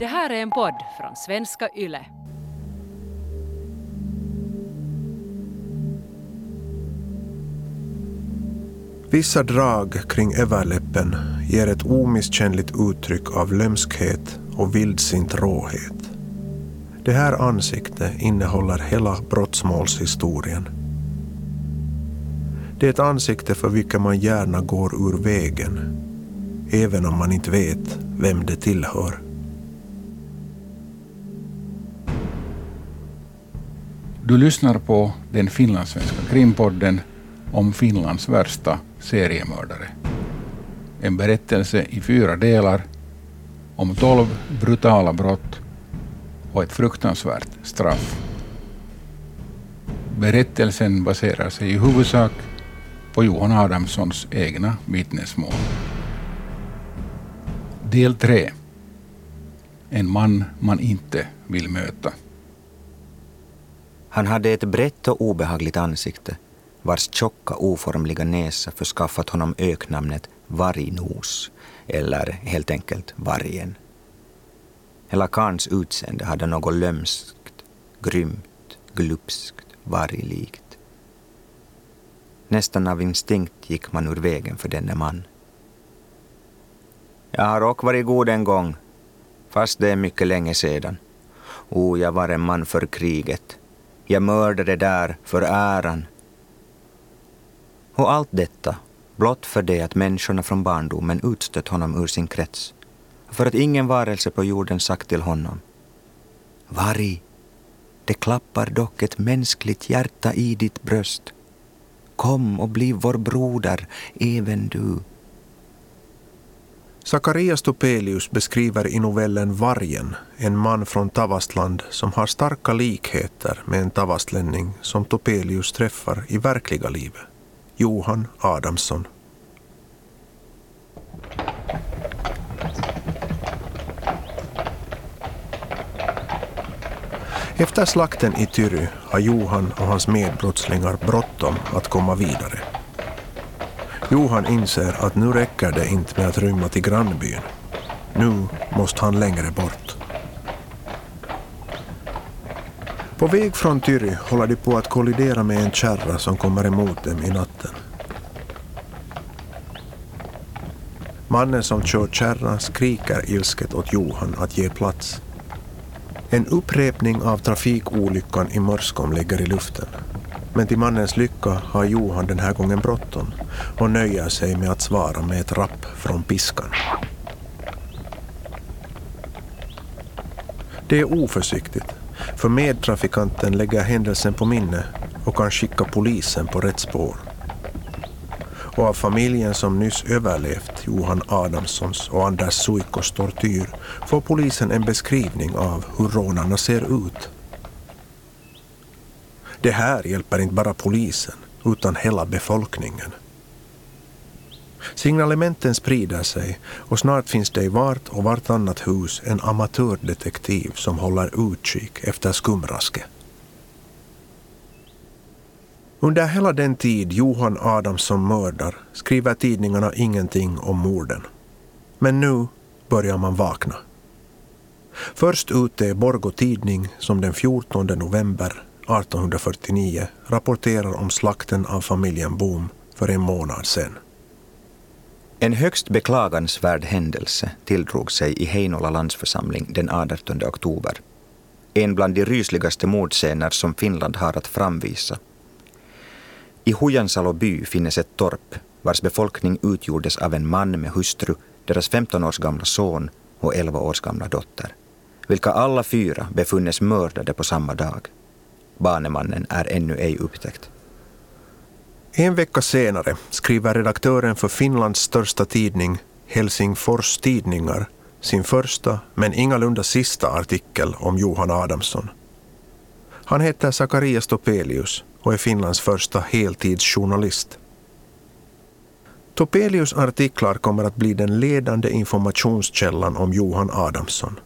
Det här är en podd från svenska YLE. Vissa drag kring överläppen ger ett omisskännligt uttryck av lömskhet och vildsint råhet. Det här ansiktet innehåller hela brottsmålshistorien. Det är ett ansikte för vilket man gärna går ur vägen, även om man inte vet vem det tillhör. Du lyssnar på den finlandssvenska krimpodden om Finlands värsta seriemördare. En berättelse i fyra delar om tolv brutala brott och ett fruktansvärt straff. Berättelsen baserar sig i huvudsak på Johan Adamssons egna vittnesmål. Del 3. En man man inte vill möta. Han hade ett brett och obehagligt ansikte vars tjocka oformliga näsa förskaffat honom öknamnet Vargnos, eller helt enkelt Vargen. Hela karns utseende hade något lömskt, grymt, glupskt, varglikt. Nästan av instinkt gick man ur vägen för denne man. Jag har också varit god en gång, fast det är mycket länge sedan. O, jag var en man för kriget. Jag mördade där för äran. Och allt detta blott för det att människorna från barndomen utstött honom ur sin krets. För att ingen varelse på jorden sagt till honom Varg, det klappar dock ett mänskligt hjärta i ditt bröst. Kom och bli vår broder, även du. Sakarias Topelius beskriver i novellen Vargen en man från Tavastland som har starka likheter med en tavastlänning som Topelius träffar i verkliga livet, Johan Adamsson. Efter slakten i Tyry har Johan och hans medbrottslingar bråttom att komma vidare. Johan inser att nu räcker det inte med att rymma till grannbyn. Nu måste han längre bort. På väg från Tyry håller de på att kollidera med en kärra som kommer emot dem i natten. Mannen som kör kärran skriker ilsket åt Johan att ge plats. En upprepning av trafikolyckan i Mörskom ligger i luften. Men till mannens lycka har Johan den här gången bråttom och nöjer sig med att svara med ett rapp från piskan. Det är oförsiktigt, för medtrafikanten lägger händelsen på minne och kan skicka polisen på rätt spår och av familjen som nyss överlevt Johan Adamssons och Anders Suikos tortyr får polisen en beskrivning av hur rånarna ser ut. Det här hjälper inte bara polisen, utan hela befolkningen. Signalementen sprider sig och snart finns det i vart och vartannat hus en amatördetektiv som håller utkik efter skumraske. Under hela den tid Johan Adamsson mördar skriver tidningarna ingenting om morden. Men nu börjar man vakna. Först ut är Borgå Tidning som den 14 november 1849 rapporterar om slakten av familjen Boom för en månad sedan. En högst beklagansvärd händelse tilldrog sig i Heinola landsförsamling den 18 oktober. En bland de rysligaste mordscener som Finland har att framvisa i Hujansalo by finnes ett torp vars befolkning utgjordes av en man med hustru, deras 15 års gamla son och 11 års gamla dotter, vilka alla fyra befunnes mördade på samma dag. Banemannen är ännu ej upptäckt. En vecka senare skriver redaktören för Finlands största tidning, Helsingfors Tidningar, sin första, men ingalunda sista artikel om Johan Adamsson. Han heter Sakarias Topelius och är Finlands första heltidsjournalist. Topelius artiklar kommer att bli den ledande informationskällan om Johan Adamsson.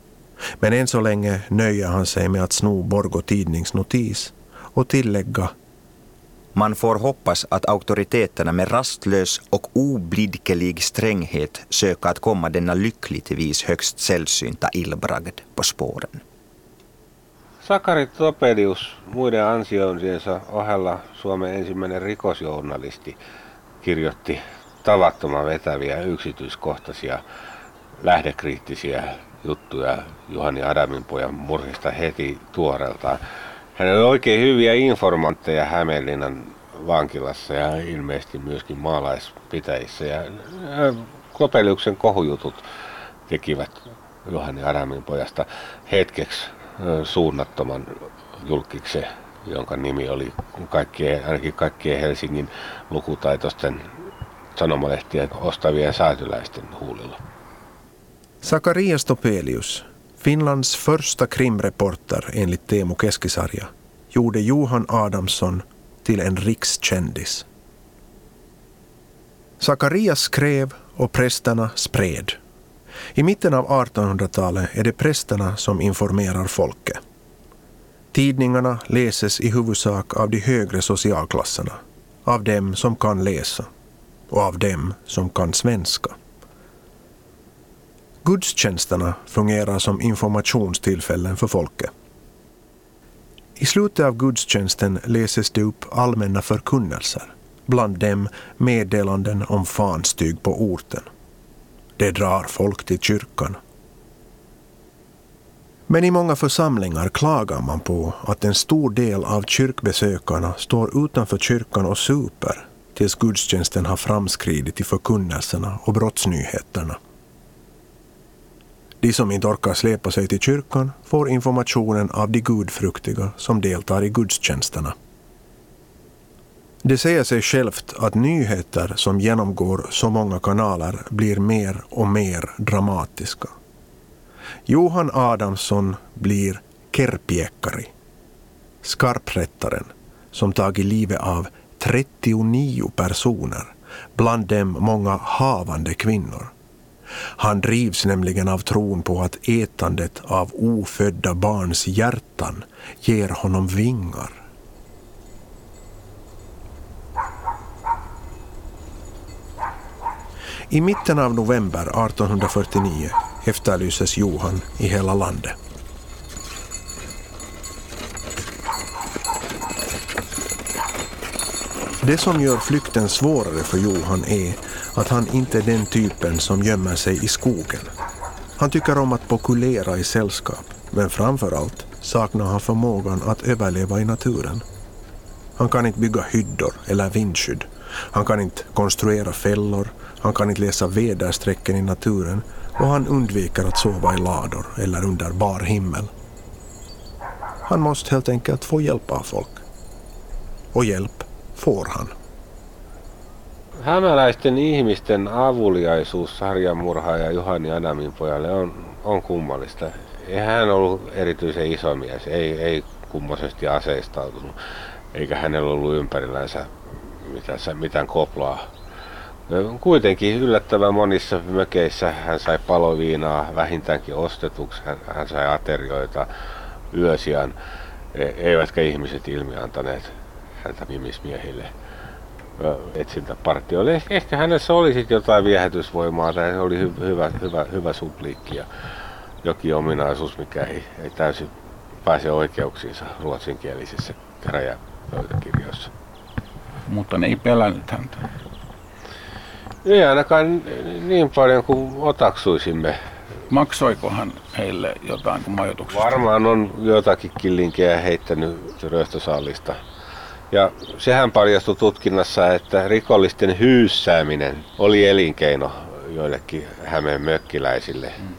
Men än så länge nöjer han sig med att sno Borgå Tidnings notis och tillägga Man får hoppas att auktoriteterna med rastlös och oblidkelig stränghet söker att komma denna lyckligtvis högst sällsynta illbragd på spåren. Sakari Topelius muiden ansioinsiensa ohella Suomen ensimmäinen rikosjournalisti kirjoitti tavattoman vetäviä yksityiskohtaisia lähdekriittisiä juttuja Juhani Adamin pojan murhista heti tuoreeltaan. Hänellä oli oikein hyviä informantteja Hämeenlinnan vankilassa ja ilmeisesti myöskin maalaispitäjissä. Ja Kopeliuksen kohujutut tekivät Juhani Adamin pojasta hetkeksi suunnattoman julkiksen, jonka nimi oli kaikkien, ainakin kaikkien Helsingin lukutaitoisten sanomalehtien ostavien säätyläisten huulilla. Sakarias Topelius, Finlands första krimreporter enligt Teemu Keskisarja, gjorde Johan Adamsson till en rikskändis. Sakarias skrev och prästerna spred. I mitten av 1800-talet är det prästerna som informerar folket. Tidningarna läses i huvudsak av de högre socialklasserna, av dem som kan läsa och av dem som kan svenska. Gudstjänsterna fungerar som informationstillfällen för folket. I slutet av gudstjänsten läses det upp allmänna förkunnelser, bland dem meddelanden om fanstyg på orten. Det drar folk till kyrkan. Men i många församlingar klagar man på att en stor del av kyrkbesökarna står utanför kyrkan och super tills gudstjänsten har framskridit i förkunnelserna och brottsnyheterna. De som inte orkar släpa sig till kyrkan får informationen av de gudfruktiga som deltar i gudstjänsterna. Det säger sig självt att nyheter som genomgår så många kanaler blir mer och mer dramatiska. Johan Adamsson blir Kerpiekari, skarprättaren som tagit livet av 39 personer, bland dem många havande kvinnor. Han drivs nämligen av tron på att ätandet av ofödda barns hjärtan ger honom vingar. I mitten av november 1849 efterlyses Johan i hela landet. Det som gör flykten svårare för Johan är att han inte är den typen som gömmer sig i skogen. Han tycker om att pokulera i sällskap, men framför allt saknar han förmågan att överleva i naturen. Han kan inte bygga hyddor eller vindskydd. Han kan inte konstruera fällor, han kan inte läsa väderstrecken i naturen och han undviker att sova i lador eller under bar himmel. Han måste helt enkelt få hjälp av folk. Och hjälp får han. Hämäläisten ihmisten avuliaisuus sarjamurhaaja Juhani Adamin pojalle on, on kummallista. Ei hän ollut erityisen iso mies, ei, ei kummosesti aseistautunut, eikä hänellä ollut ympärillänsä mitään, mitään koplaa. Kuitenkin yllättävän monissa mökeissä hän sai paloviinaa vähintäänkin ostetuksi, hän, hän sai aterioita yösiään, e, eivätkä ihmiset ilmiantaneet häntä nimismiehille etsintäpartioille. Ehkä hänessä oli sitten jotain viehätysvoimaa tai se oli hy- hyvä, hyvä, hyvä supliikki ja jokin ominaisuus, mikä ei, ei täysin pääse oikeuksiinsa ruotsinkielisissä käräjäpöytäkirjoissa. Mutta ne ei pelännyt häntä. Ei ainakaan niin paljon kuin otaksuisimme. Maksoiko hän heille jotain kuin majoituksesta? Varmaan on jotakin killinkejä heittänyt röstösaalista ja sehän paljastui tutkinnassa, että rikollisten hyyssääminen oli elinkeino joillekin Hämeen mökkiläisille. Mm.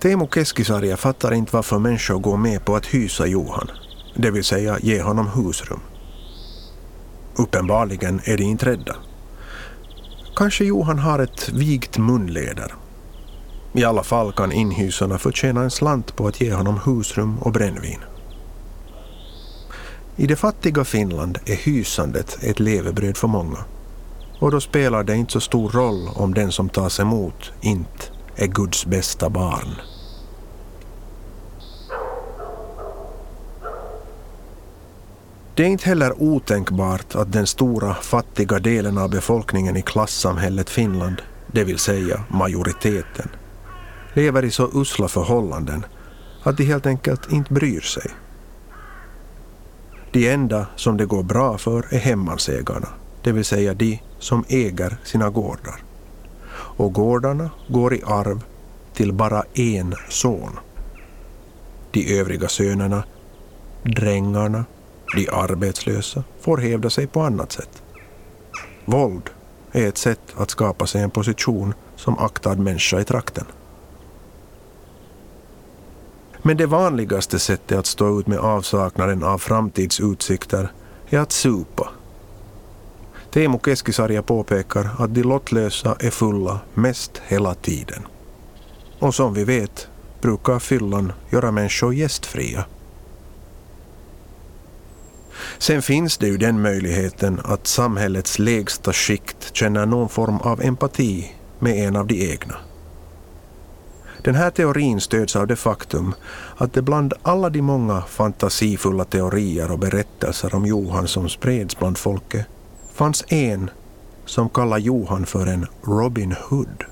Teemu Keskisarja fattar inte varför människor går med på att hysa Johan, det vill säga ge honom husrum. Uppenbarligen är de inte rädda. Kanske Johan har ett vigt munleder. I alla fall kan inhysarna förtjäna en slant på att ge honom husrum och brännvin. I det fattiga Finland är hysandet ett levebröd för många. Och då spelar det inte så stor roll om den som tas emot inte är Guds bästa barn. Det är inte heller otänkbart att den stora fattiga delen av befolkningen i klassamhället Finland, det vill säga majoriteten, lever i så usla förhållanden att de helt enkelt inte bryr sig. De enda som det går bra för är hemmansägarna, det vill säga de som äger sina gårdar. Och gårdarna går i arv till bara en son. De övriga sönerna, drängarna, de arbetslösa, får hävda sig på annat sätt. Våld är ett sätt att skapa sig en position som aktad människa i trakten. Men det vanligaste sättet att stå ut med avsaknaden av framtidsutsikter är att supa. Teemu Keskisarja påpekar att de lottlösa är fulla mest hela tiden. Och som vi vet brukar fyllan göra människor gästfria. Sen finns det ju den möjligheten att samhällets lägsta skikt känner någon form av empati med en av de egna. Den här teorin stöds av det faktum att det bland alla de många fantasifulla teorier och berättelser om Johan som spreds bland folket fanns en som kallar Johan för en Robin Hood.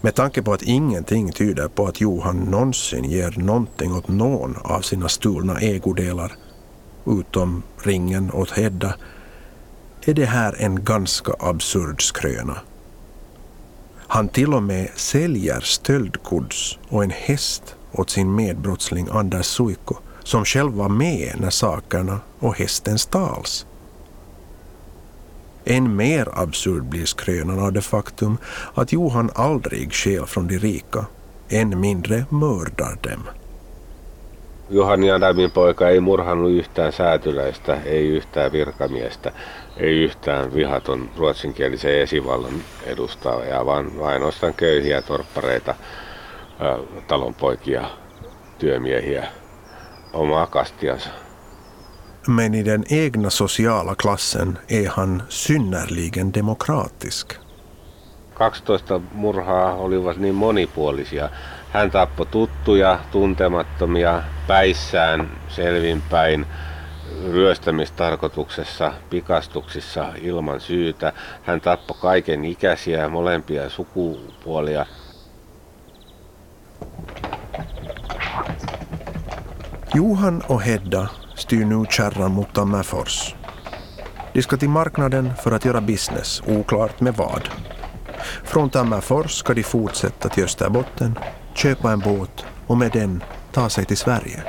Med tanke på att ingenting tyder på att Johan någonsin ger någonting åt någon av sina stulna ägodelar, utom ringen åt Hedda, är det här en ganska absurd skröna. Han till och med säljer stöldgods och en häst åt sin medbrottsling Anders Suikko som själv var med när sakerna och hästen stals. Än mer absurd blir skrönan av det faktum att Johan aldrig stjäl från de rika, än mindre mördar dem. Juhani Adamin poika ei murhannut yhtään säätyläistä, ei yhtään virkamiestä, ei yhtään vihaton ruotsinkielisen esivallan edustajaa, vaan vain ainoastaan köyhiä torppareita, talonpoikia, työmiehiä, omaa kastiansa. Men i den egna sociala klassen är han synnerligen demokratisk. 12 murhaa olivat niin monipuolisia. Hän tappoi tuttuja, tuntemattomia, päissään, selvinpäin, ryöstämistarkoituksessa, pikastuksissa ilman syytä. Hän tappoi kaiken ikäisiä, molempia sukupuolia. Johan och Hedda styr nu kärran mot Tammerfors. De ska till marknaden för att göra business, oklart med vad. Från Tammerfors ska de fortsätta till Österbotten, köpa en båt och med den ta sig till Sverige.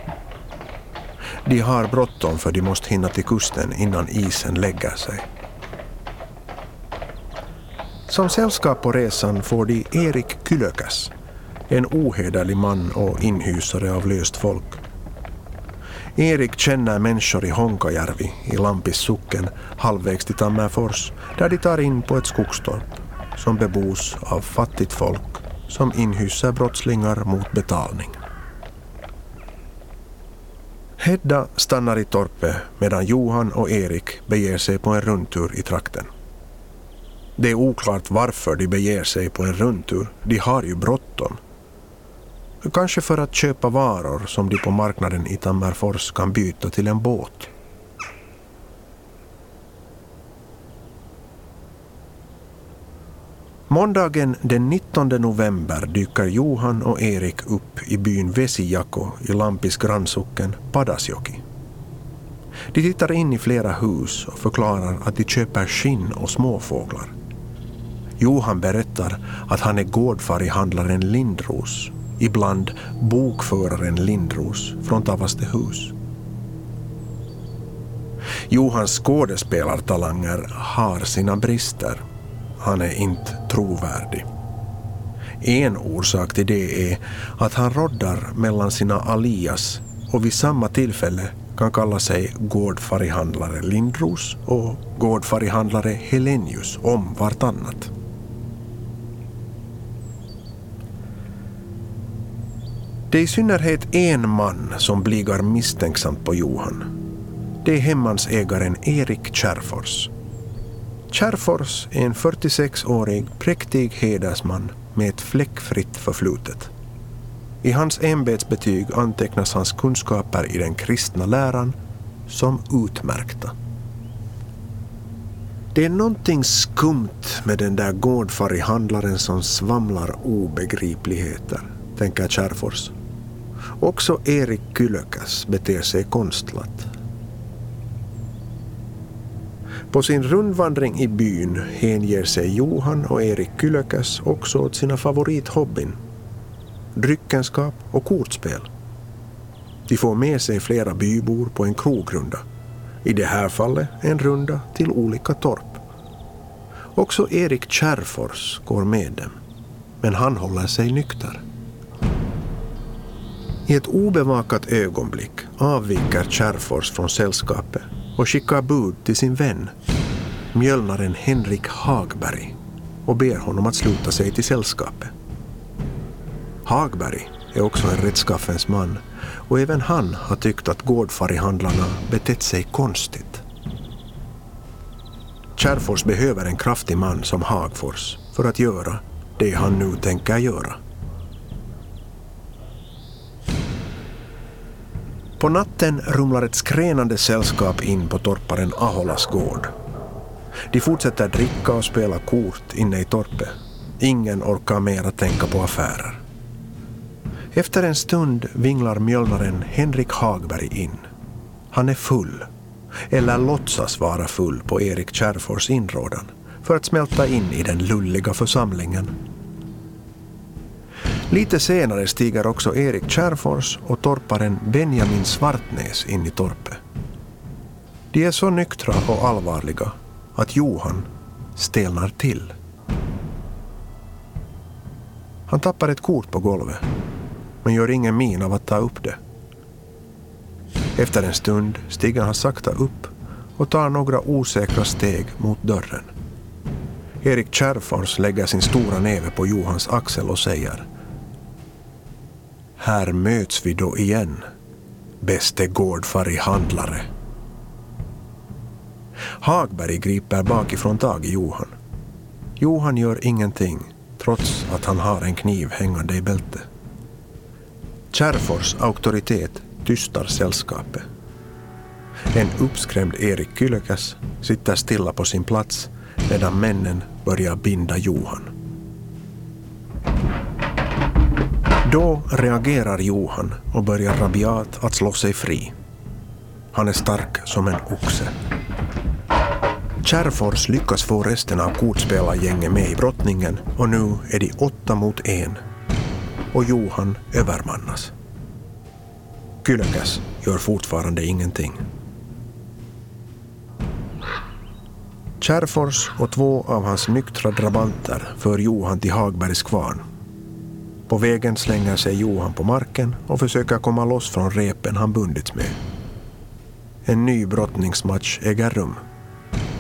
De har bråttom för de måste hinna till kusten innan isen lägger sig. Som sällskap på resan får de Erik Kylökas, en ohederlig man och inhysare av löst folk. Erik känner människor i Honkajärvi i Lampis socken halvvägs till Tammerfors där de tar in på ett skogstorp som bebos av fattigt folk som inhyser brottslingar mot betalning. Hedda stannar i torpet medan Johan och Erik beger sig på en rundtur i trakten. Det är oklart varför de beger sig på en rundtur. De har ju bråttom. Kanske för att köpa varor som de på marknaden i Tammerfors kan byta till en båt. Måndagen den 19 november dyker Johan och Erik upp i byn Vesijako i Lampis grannsocken Padasjoki. De tittar in i flera hus och förklarar att de köper skinn och småfåglar. Johan berättar att han är gårdfarihandlaren Lindros, ibland bokföraren Lindros från Tavastehus. Johans skådespelartalanger har sina brister han är inte trovärdig. En orsak till det är att han roddar mellan sina alias och vid samma tillfälle kan kalla sig gårdfarihandlare Lindros och gårdfarihandlare Helenius om vartannat. Det är i synnerhet en man som bligar misstänksamt på Johan. Det är hemmansägaren Erik Kärfors. Kärrfors är en 46-årig präktig hedersman med ett fläckfritt förflutet. I hans ämbetsbetyg antecknas hans kunskaper i den kristna läran som utmärkta. Det är någonting skumt med den där gårdfarihandlaren som svamlar obegripligheter, tänker Kärrfors. Också Erik Kylökas beter sig konstlat. På sin rundvandring i byn hänger sig Johan och Erik Kylökäs också åt sina favorithobbyn. Dryckenskap och kortspel. De får med sig flera bybor på en krogrunda. I det här fallet en runda till olika torp. Också Erik Kärrfors går med dem. Men han håller sig nykter. I ett obevakat ögonblick avviker Kärrfors från sällskapet och skickar bud till sin vän, mjölnaren Henrik Hagberg och ber honom att sluta sig till sällskapet. Hagberg är också en rättskaffens man och även han har tyckt att gårdfarihandlarna betett sig konstigt. Kärrfors behöver en kraftig man som Hagfors för att göra det han nu tänker göra. På natten rumlar ett skränande sällskap in på torparen Aholas gård. De fortsätter dricka och spela kort inne i torpet. Ingen orkar mer att tänka på affärer. Efter en stund vinglar mjölnaren Henrik Hagberg in. Han är full, eller låtsas vara full på Erik Kärrfors inrådan, för att smälta in i den lulliga församlingen. Lite senare stiger också Erik Kärrfors och torparen Benjamin Svartnäs in i torpet. De är så nyktra och allvarliga att Johan stelnar till. Han tappar ett kort på golvet men gör ingen min av att ta upp det. Efter en stund stiger han sakta upp och tar några osäkra steg mot dörren. Erik Kärrfors lägger sin stora näve på Johans axel och säger här möts vi då igen, bäste gårdfarihandlare. Hagberg griper bakifrån tag i Johan. Johan gör ingenting trots att han har en kniv hängande i bältet. Kärrfors auktoritet tystar sällskapet. En uppskrämd Erik Kylökäs sitter stilla på sin plats medan männen börjar binda Johan. Då reagerar Johan och börjar rabiat att slå sig fri. Han är stark som en oxe. Kärrfors lyckas få resten av kortspelargänget med i brottningen och nu är de åtta mot en och Johan övermannas. Kylökäs gör fortfarande ingenting. Kärrfors och två av hans nyktra drabanter för Johan till Hagbergs kvarn. På vägen slänger sig Johan på marken och försöker komma loss från repen han bundits med. En ny brottningsmatch äger rum.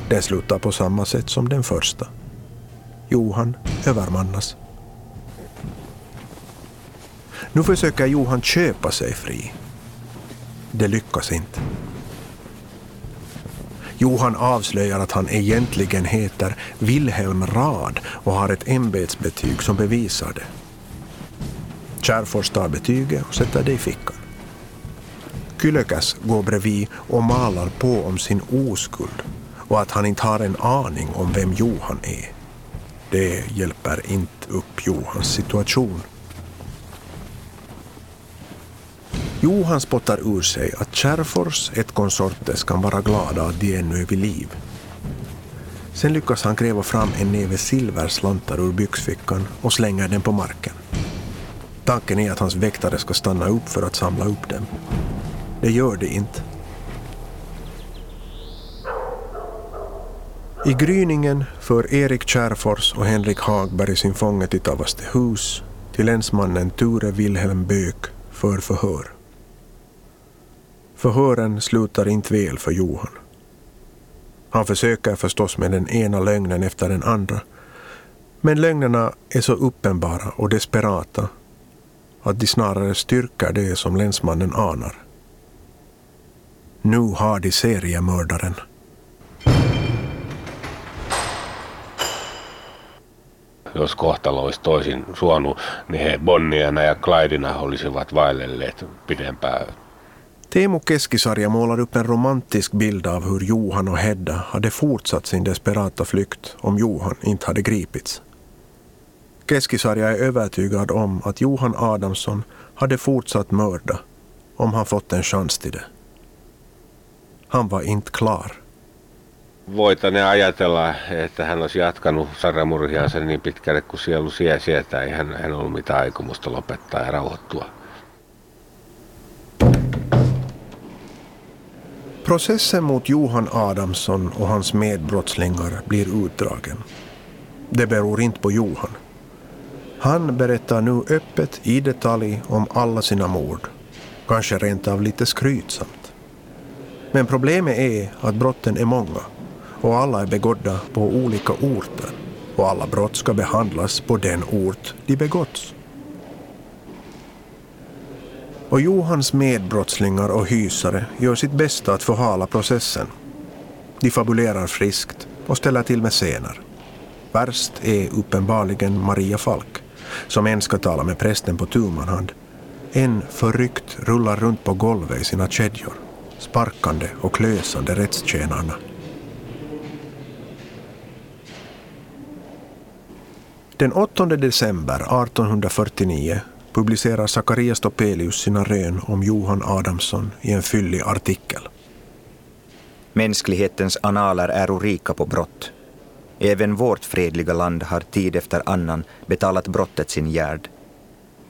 Den slutar på samma sätt som den första. Johan övermannas. Nu försöker Johan köpa sig fri. Det lyckas inte. Johan avslöjar att han egentligen heter Wilhelm Rad och har ett ämbetsbetyg som bevisar det. Kärrfors tar betyget och sätter det i fickan. Kylökäs går bredvid och malar på om sin oskuld och att han inte har en aning om vem Johan är. Det hjälper inte upp Johans situation. Johan spottar ur sig att Kärrfors ett konsortes kan vara glada att de ännu är vid liv. Sen lyckas han gräva fram en näve silverslantar ur byxfickan och slänger den på marken. Tanken är att hans väktare ska stanna upp för att samla upp dem. Det gör de inte. I gryningen för Erik Kärrfors och Henrik Hagberg sin fånge till Tavastehus till länsmannen Ture Wilhelm Böök för förhör. Förhören slutar inte väl för Johan. Han försöker förstås med den ena lögnen efter den andra. Men lögnerna är så uppenbara och desperata att de snarare styrker det som länsmannen anar. Nu har de seriemördaren. jos kohtalo olisi toisin suonut, niin he Bonniana ja Clydena olisivat vaellelleet pidempään. Teemu Keskisarja målar upp en romantisk bild av hur Johan och Hedda hade fortsatt sin desperata flykt om Johan inte hade gripits. Keskisarja är övertygad om att Johan Adamsson hade fortsatt mörda om han fått en chans till det. Han var inte klar. Voitane ajatella, että hän olisi jatkanut sarjamurhiansa niin pitkälle kuin sielu sie sietää. Ei hän, hän ollut mitään aikomusta lopettaa ja rauhoittua. Processen mot Johan Adamsson och hans medbrottslingar blir utdragen. Det beror inte på Johan. Han berättar nu öppet i detalj om alla sina mord. Kanske rent av lite skrytsamt. Men problemet är att brotten är många och alla är begådda på olika orter och alla brott ska behandlas på den ort de begåtts. Och Johans medbrottslingar och hysare gör sitt bästa att förhala processen. De fabulerar friskt och ställer till med scener. Värst är uppenbarligen Maria Falk, som en ska tala med prästen på tu hand. En förryckt rullar runt på golvet i sina kedjor, sparkande och klösande rättstjänarna. Den 8 december 1849 publicerar Zacharias Topelius sina rön om Johan Adamsson i en fyllig artikel. Mänsklighetens analer är rika på brott. Även vårt fredliga land har tid efter annan betalat brottet sin gärd.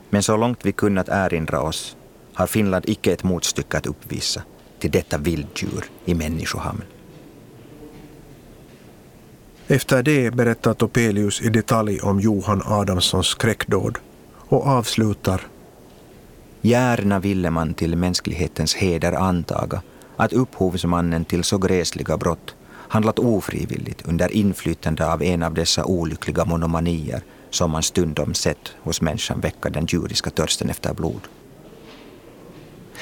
Men så långt vi kunnat erinra oss har Finland icke ett motstycke att uppvisa till detta vilddjur i människohamn. Efter det berättar Topelius i detalj om Johan Adamssons skräckdåd och avslutar Gärna ville man till mänsklighetens heder antaga att upphovsmannen till så gräsliga brott handlat ofrivilligt under inflytande av en av dessa olyckliga monomanier som man stundom sett hos människan väcka den djuriska törsten efter blod.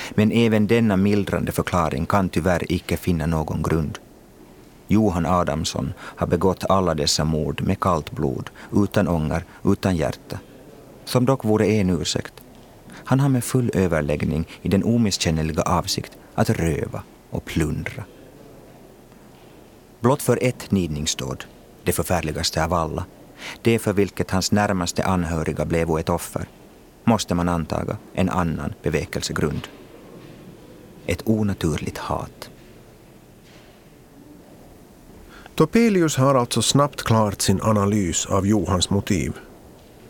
Men även denna mildrande förklaring kan tyvärr icke finna någon grund. Johan Adamsson har begått alla dessa mord med kallt blod, utan ånger, utan hjärta. Som dock vore en ursäkt. Han har med full överläggning i den omisskännliga avsikt att röva och plundra. Blott för ett nidningsdåd, det förfärligaste av alla, det för vilket hans närmaste anhöriga blev ett offer, måste man antaga en annan bevekelsegrund. Ett onaturligt hat. Topelius har alltså snabbt klart sin analys av Johans motiv.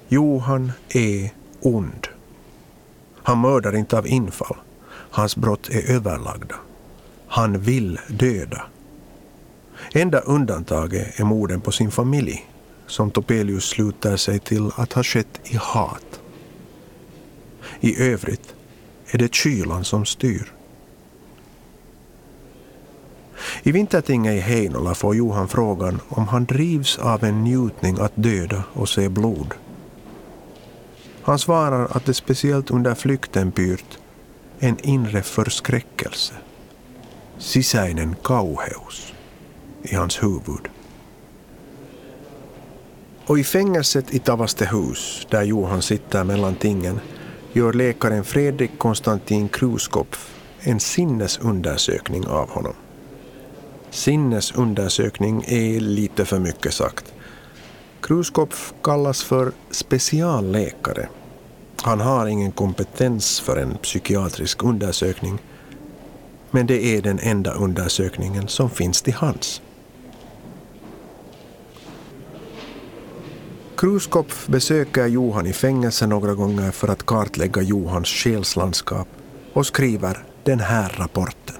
Johan är ond. Han mördar inte av infall. Hans brott är överlagda. Han vill döda. Enda undantaget är morden på sin familj, som Topelius slutar sig till att ha skett i hat. I övrigt är det kylan som styr. I Vintertinget i Heinola får Johan frågan om han drivs av en njutning att döda och se blod. Han svarar att det speciellt under flykten pyrt en inre förskräckelse, sisäinen kauheus, i hans huvud. Och i fängelset i Tavastehus, där Johan sitter mellan tingen, gör läkaren Fredrik Konstantin Kruskopf en sinnesundersökning av honom. Sinnesundersökning är lite för mycket sagt. Kruskopf kallas för specialläkare. Han har ingen kompetens för en psykiatrisk undersökning, men det är den enda undersökningen som finns till hands. Kruskopf besöker Johan i fängelse några gånger för att kartlägga Johans själslandskap och skriver den här rapporten.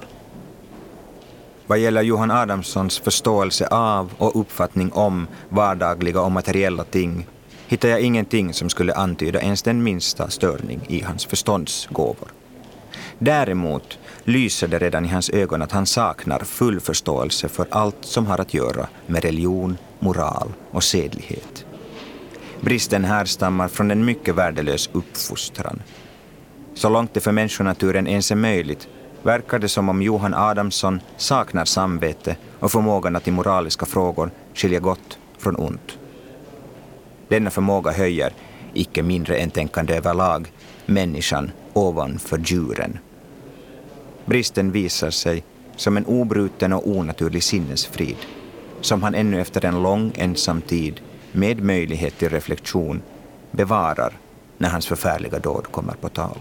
Vad gäller Johan Adamssons förståelse av och uppfattning om vardagliga och materiella ting hittar jag ingenting som skulle antyda ens den minsta störning i hans förståndsgåvor. Däremot lyser det redan i hans ögon att han saknar full förståelse för allt som har att göra med religion, moral och sedlighet. Bristen härstammar från en mycket värdelös uppfostran. Så långt det för människonaturen ens är möjligt verkar det som om Johan Adamsson saknar samvete och förmågan att i moraliska frågor skilja gott från ont. Denna förmåga höjer, icke mindre än tänkande överlag, människan ovanför djuren. Bristen visar sig som en obruten och onaturlig sinnesfrid, som han ännu efter en lång ensam tid, med möjlighet till reflektion, bevarar när hans förfärliga dåd kommer på tal.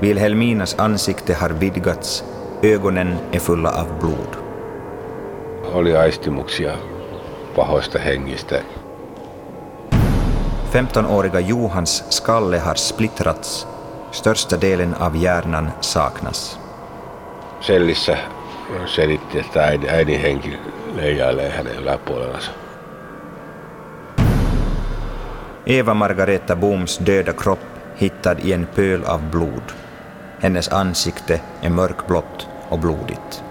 Vilhelminas ansikte har vidgats, ögonen är fulla av blod. Oli aistimuksia pahoista hengistä. 15-åriga Johans skalle har splittrats, största delen av hjärnan saknas. Sellissä selitti, että äidin, äidin henki leijailee hänen yläpuolellansa. Eva Margareta Booms döda kropp hittad i en pöl av blod. Hennes ansikte är mörkblått och blodigt.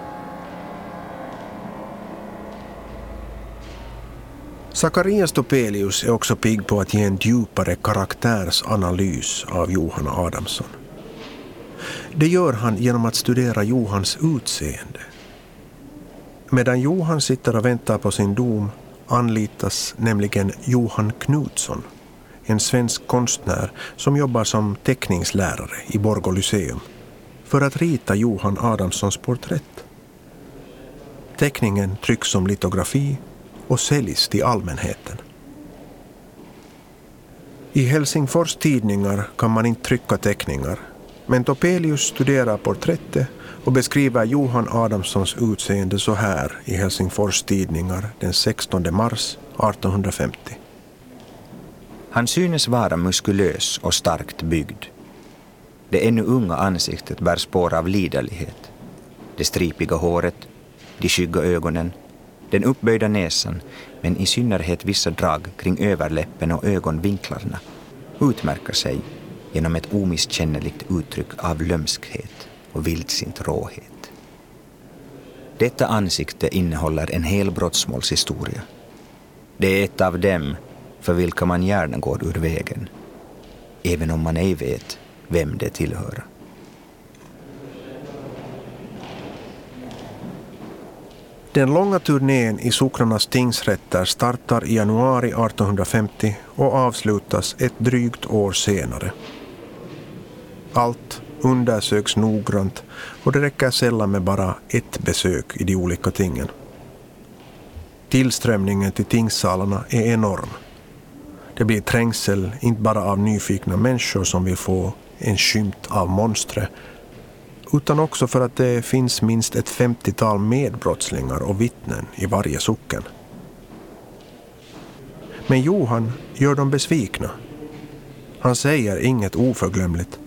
Zacharias Topelius är också pigg på att ge en djupare karaktärsanalys av Johan Adamsson. Det gör han genom att studera Johans utseende. Medan Johan sitter och väntar på sin dom anlitas nämligen Johan Knutsson, en svensk konstnär som jobbar som teckningslärare i Borgå Lyceum, för att rita Johan Adamssons porträtt. Teckningen trycks som litografi och säljs till allmänheten. I Helsingfors tidningar kan man inte trycka teckningar, men Topelius studerar porträttet och beskriver Johan Adamssons utseende så här i Helsingfors tidningar den 16 mars 1850. Han synes vara muskulös och starkt byggd. Det ännu unga ansiktet bär spår av liderlighet. Det stripiga håret, de skygga ögonen, den uppböjda näsan, men i synnerhet vissa drag kring överläppen och ögonvinklarna utmärker sig genom ett omisskännligt uttryck av lömskhet och vildsint råhet. Detta ansikte innehåller en hel brottsmålshistoria. Det är ett av dem för vilka man gärna går ur vägen, även om man ej vet vem det tillhör. Den långa turnén i socknarnas tingsrätter startar i januari 1850 och avslutas ett drygt år senare. Allt undersöks noggrant och det räcker sällan med bara ett besök i de olika tingen. Tillströmningen till tingssalarna är enorm. Det blir trängsel inte bara av nyfikna människor som vill få en skymt av monstret utan också för att det finns minst ett 50-tal medbrottslingar och vittnen i varje socken. Men Johan gör dem besvikna. Han säger inget oförglömligt.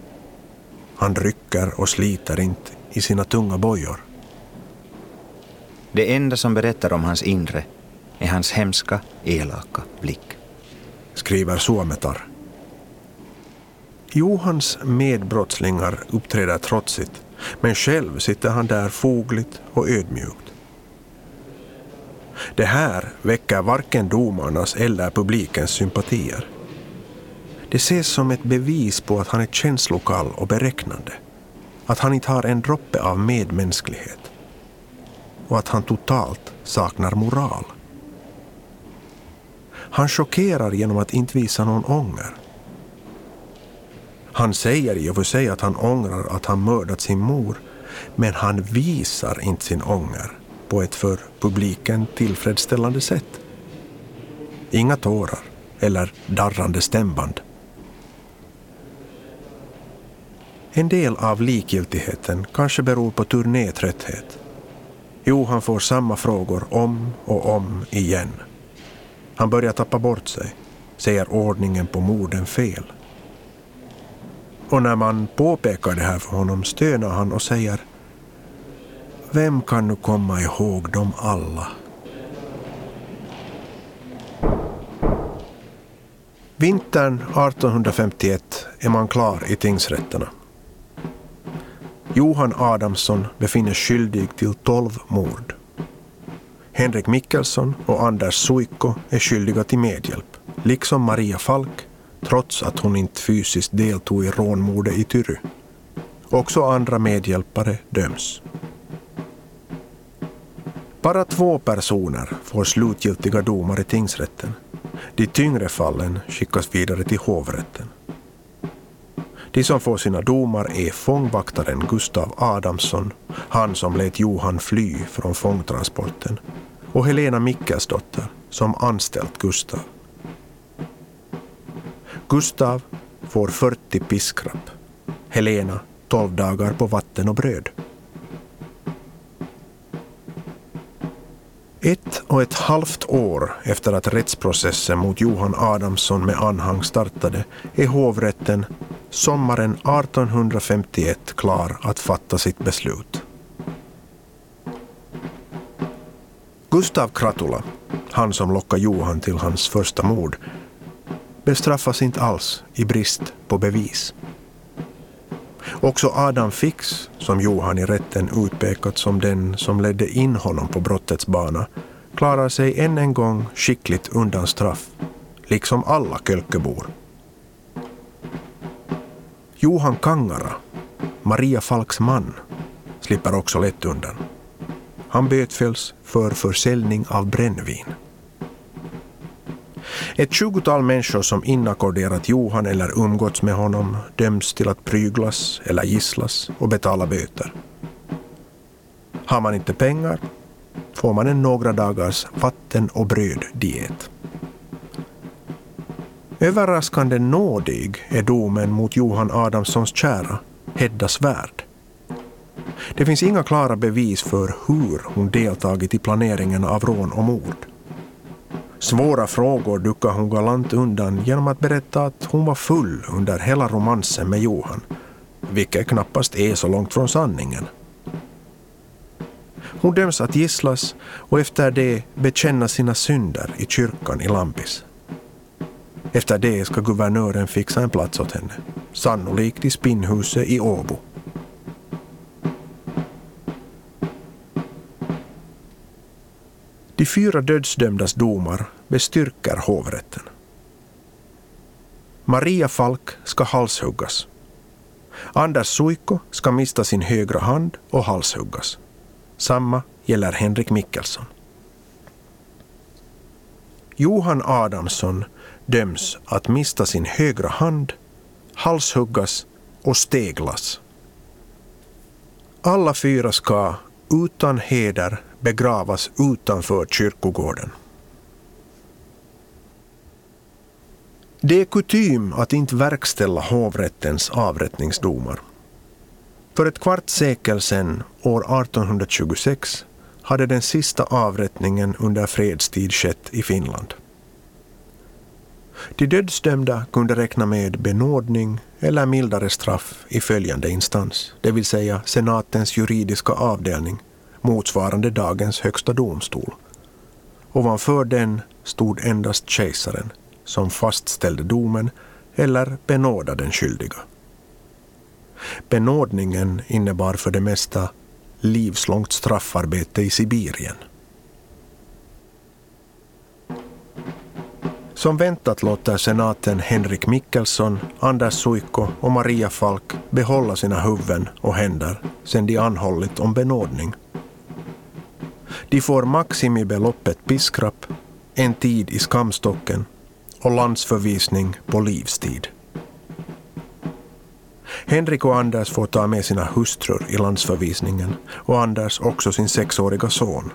Han rycker och sliter inte i sina tunga bojor. Det enda som berättar om hans inre är hans hemska, elaka blick. Skriver Suometar. Johans medbrottslingar uppträder trotsigt men själv sitter han där fogligt och ödmjukt. Det här väcker varken domarnas eller publikens sympatier. Det ses som ett bevis på att han är känslokall och beräknande. Att han inte har en droppe av medmänsklighet. Och att han totalt saknar moral. Han chockerar genom att inte visa någon ånger. Han säger i och för sig att han ångrar att han mördat sin mor, men han visar inte sin ånger på ett för publiken tillfredsställande sätt. Inga tårar eller darrande stämband. En del av likgiltigheten kanske beror på turnétrötthet. Johan får samma frågor om och om igen. Han börjar tappa bort sig, säger ordningen på morden fel. Och när man påpekar det här för honom stönar han och säger Vem kan nu komma ihåg dem alla? Vintern 1851 är man klar i tingsrätterna. Johan Adamsson befinnes skyldig till tolv mord. Henrik Mikkelsson och Anders Suikko är skyldiga till medhjälp, liksom Maria Falk trots att hon inte fysiskt deltog i rånmordet i Tyry. Också andra medhjälpare döms. Bara två personer får slutgiltiga domar i tingsrätten. De tyngre fallen skickas vidare till hovrätten. De som får sina domar är fångvaktaren Gustav Adamsson, han som lät Johan fly från fångtransporten, och Helena Mickelsdotter som anställt Gustav. Gustav får 40 piskrapp. Helena 12 dagar på vatten och bröd. Ett och ett halvt år efter att rättsprocessen mot Johan Adamsson med anhang startade är hovrätten sommaren 1851 klar att fatta sitt beslut. Gustav Kratula, han som lockade Johan till hans första mord, bestraffas inte alls i brist på bevis. Också Adam Fix, som Johan i rätten utpekat som den som ledde in honom på brottets bana, klarar sig än en gång skickligt undan straff, liksom alla Kölkebor. Johan Kangara, Maria Falks man, slipper också lätt undan. Han bötfälls för försäljning av brännvin. Ett tjugotal människor som inackorderat Johan eller umgåtts med honom döms till att pryglas eller gisslas och betala böter. Har man inte pengar får man en några dagars vatten och bröd-diet. Överraskande nådig är domen mot Johan Adamssons kära, Hedda Svärd. Det finns inga klara bevis för hur hon deltagit i planeringen av rån och mord. Svåra frågor duckar hon galant undan genom att berätta att hon var full under hela romansen med Johan, vilket knappast är så långt från sanningen. Hon döms att gisslas och efter det bekänna sina synder i kyrkan i Lampis. Efter det ska guvernören fixa en plats åt henne, sannolikt i spinnhuset i Åbo. De fyra dödsdömdas domar bestyrker hovrätten. Maria Falk ska halshuggas. Anders Suiko ska mista sin högra hand och halshuggas. Samma gäller Henrik Mikkelsson. Johan Adamsson döms att mista sin högra hand, halshuggas och steglas. Alla fyra ska utan heder begravas utanför kyrkogården. Det är kutym att inte verkställa hovrättens avrättningsdomar. För ett kvarts sekel sedan, år 1826, hade den sista avrättningen under fredstid skett i Finland. De dödsdömda kunde räkna med benådning eller mildare straff i följande instans, det vill säga senatens juridiska avdelning, motsvarande dagens högsta domstol. Ovanför den stod endast kejsaren, som fastställde domen eller benådade den skyldiga. Benådningen innebar för det mesta livslångt straffarbete i Sibirien. Som väntat låter senaten Henrik Mikkelsson, Anders Suikko och Maria Falk behålla sina huvuden och händer sedan de anhållit om benådning. De får maximibeloppet piskrapp, en tid i skamstocken och landsförvisning på livstid. Henrik och Anders får ta med sina hustrur i landsförvisningen och Anders också sin sexåriga son.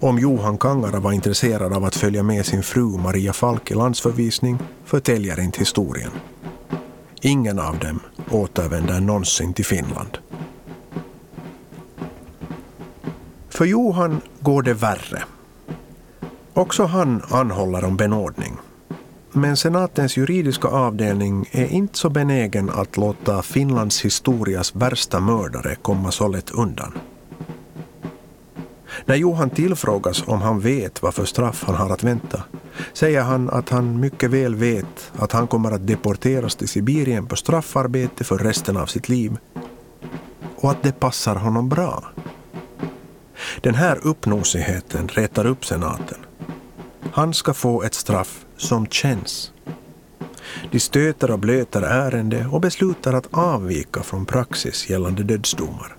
Om Johan Kangara var intresserad av att följa med sin fru Maria Falk i landsförvisning förtäljer inte historien. Ingen av dem återvänder någonsin till Finland. För Johan går det värre. Också han anhåller om benådning. Men senatens juridiska avdelning är inte så benägen att låta Finlands historias värsta mördare komma så lätt undan. När Johan tillfrågas om han vet vad för straff han har att vänta säger han att han mycket väl vet att han kommer att deporteras till Sibirien på straffarbete för resten av sitt liv och att det passar honom bra. Den här uppnosigheten retar upp senaten. Han ska få ett straff som känns. De stöter och blöter ärende och beslutar att avvika från praxis gällande dödsdomar.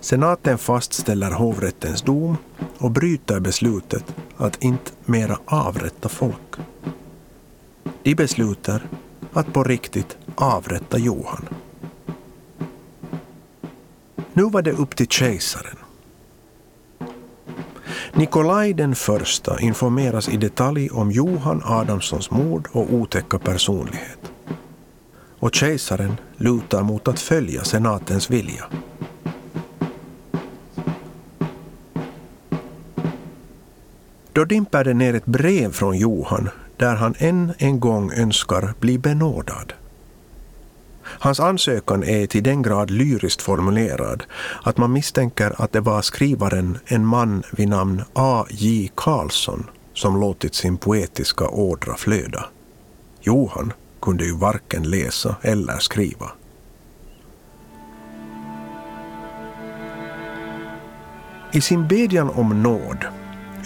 Senaten fastställer hovrättens dom och bryter beslutet att inte mera avrätta folk. De beslutar att på riktigt avrätta Johan. Nu var det upp till kejsaren. Nikolaj den första informeras i detalj om Johan Adamssons mord och otäcka personlighet. Och kejsaren lutar mot att följa senatens vilja. Då dimper det ner ett brev från Johan där han än en gång önskar bli benådad. Hans ansökan är till den grad lyriskt formulerad att man misstänker att det var skrivaren, en man vid namn A.J. Karlsson, som låtit sin poetiska ådra flöda. Johan kunde ju varken läsa eller skriva. I sin bedjan om nåd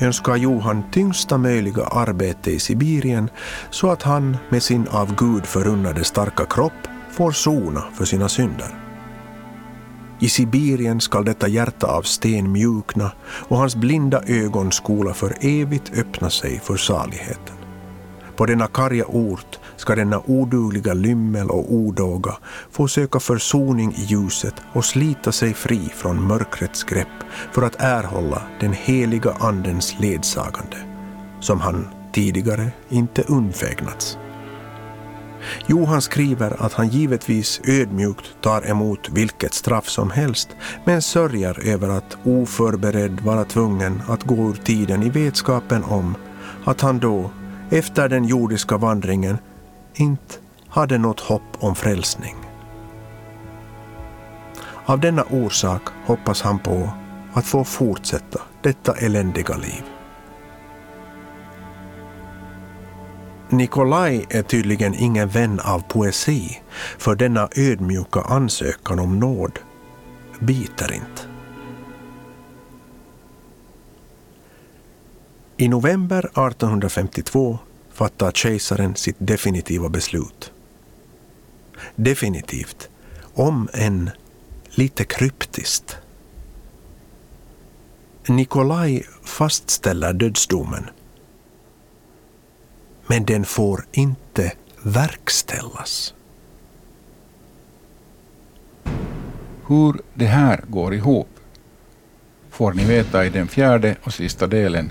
önskar Johan tyngsta möjliga arbete i Sibirien så att han med sin av Gud förunnade starka kropp får sona för sina synder. I Sibirien skall detta hjärta av sten mjukna och hans blinda ögon skola för evigt öppna sig för saligheten. På denna karga ort ska denna odugliga lymmel och odåga få söka försoning i ljuset och slita sig fri från mörkrets grepp för att erhålla den heliga Andens ledsagande, som han tidigare inte undfägnats. Johan skriver att han givetvis ödmjukt tar emot vilket straff som helst men sörjer över att oförberedd vara tvungen att gå ur tiden i vetskapen om att han då, efter den jordiska vandringen, inte hade något hopp om frälsning. Av denna orsak hoppas han på att få fortsätta detta eländiga liv. Nikolaj är tydligen ingen vän av poesi, för denna ödmjuka ansökan om nåd biter inte. I november 1852 fattar kejsaren sitt definitiva beslut. Definitivt, om än lite kryptiskt. Nikolaj fastställer dödsdomen men den får inte verkställas. Hur det här går ihop får ni veta i den fjärde och sista delen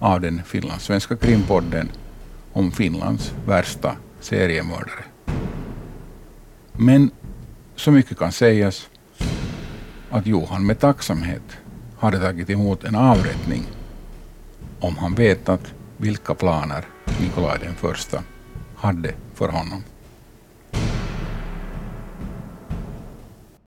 av den finlandssvenska krimpodden om Finlands värsta seriemördare. Men så mycket kan sägas att Johan med tacksamhet hade tagit emot en avrättning om han vetat vilka planer Nikolaj den första hade för honom.